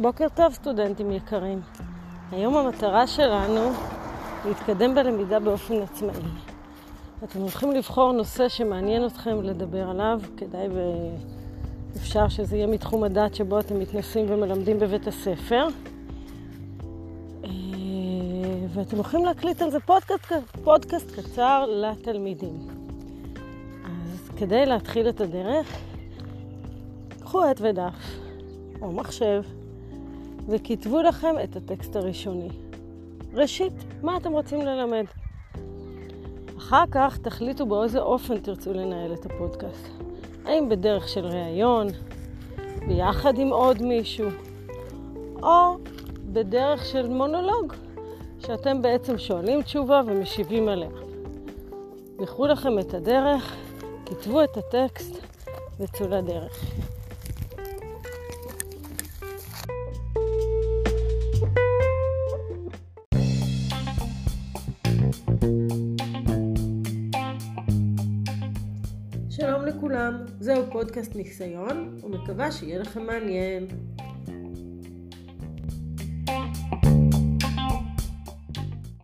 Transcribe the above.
בוקר טוב סטודנטים יקרים. היום המטרה שלנו להתקדם בלמידה באופן עצמאי. אתם הולכים לבחור נושא שמעניין אתכם לדבר עליו, כדאי ואפשר שזה יהיה מתחום הדעת שבו אתם מתנסים ומלמדים בבית הספר. אה, ואתם הולכים להקליט על זה פודקאסט, פודקאסט קצר לתלמידים. אז כדי להתחיל את הדרך, קחו עט ודף או מחשב וכתבו לכם את הטקסט הראשוני. ראשית, מה אתם רוצים ללמד? אחר כך תחליטו באיזה אופן תרצו לנהל את הפודקאסט. האם בדרך של ראיון, ביחד עם עוד מישהו, או בדרך של מונולוג, שאתם בעצם שואלים תשובה ומשיבים עליה. זכרו לכם את הדרך, כתבו את הטקסט וצאו לדרך. שלום לכולם, זהו פודקאסט ניסיון, ומקווה שיהיה לכם מעניין.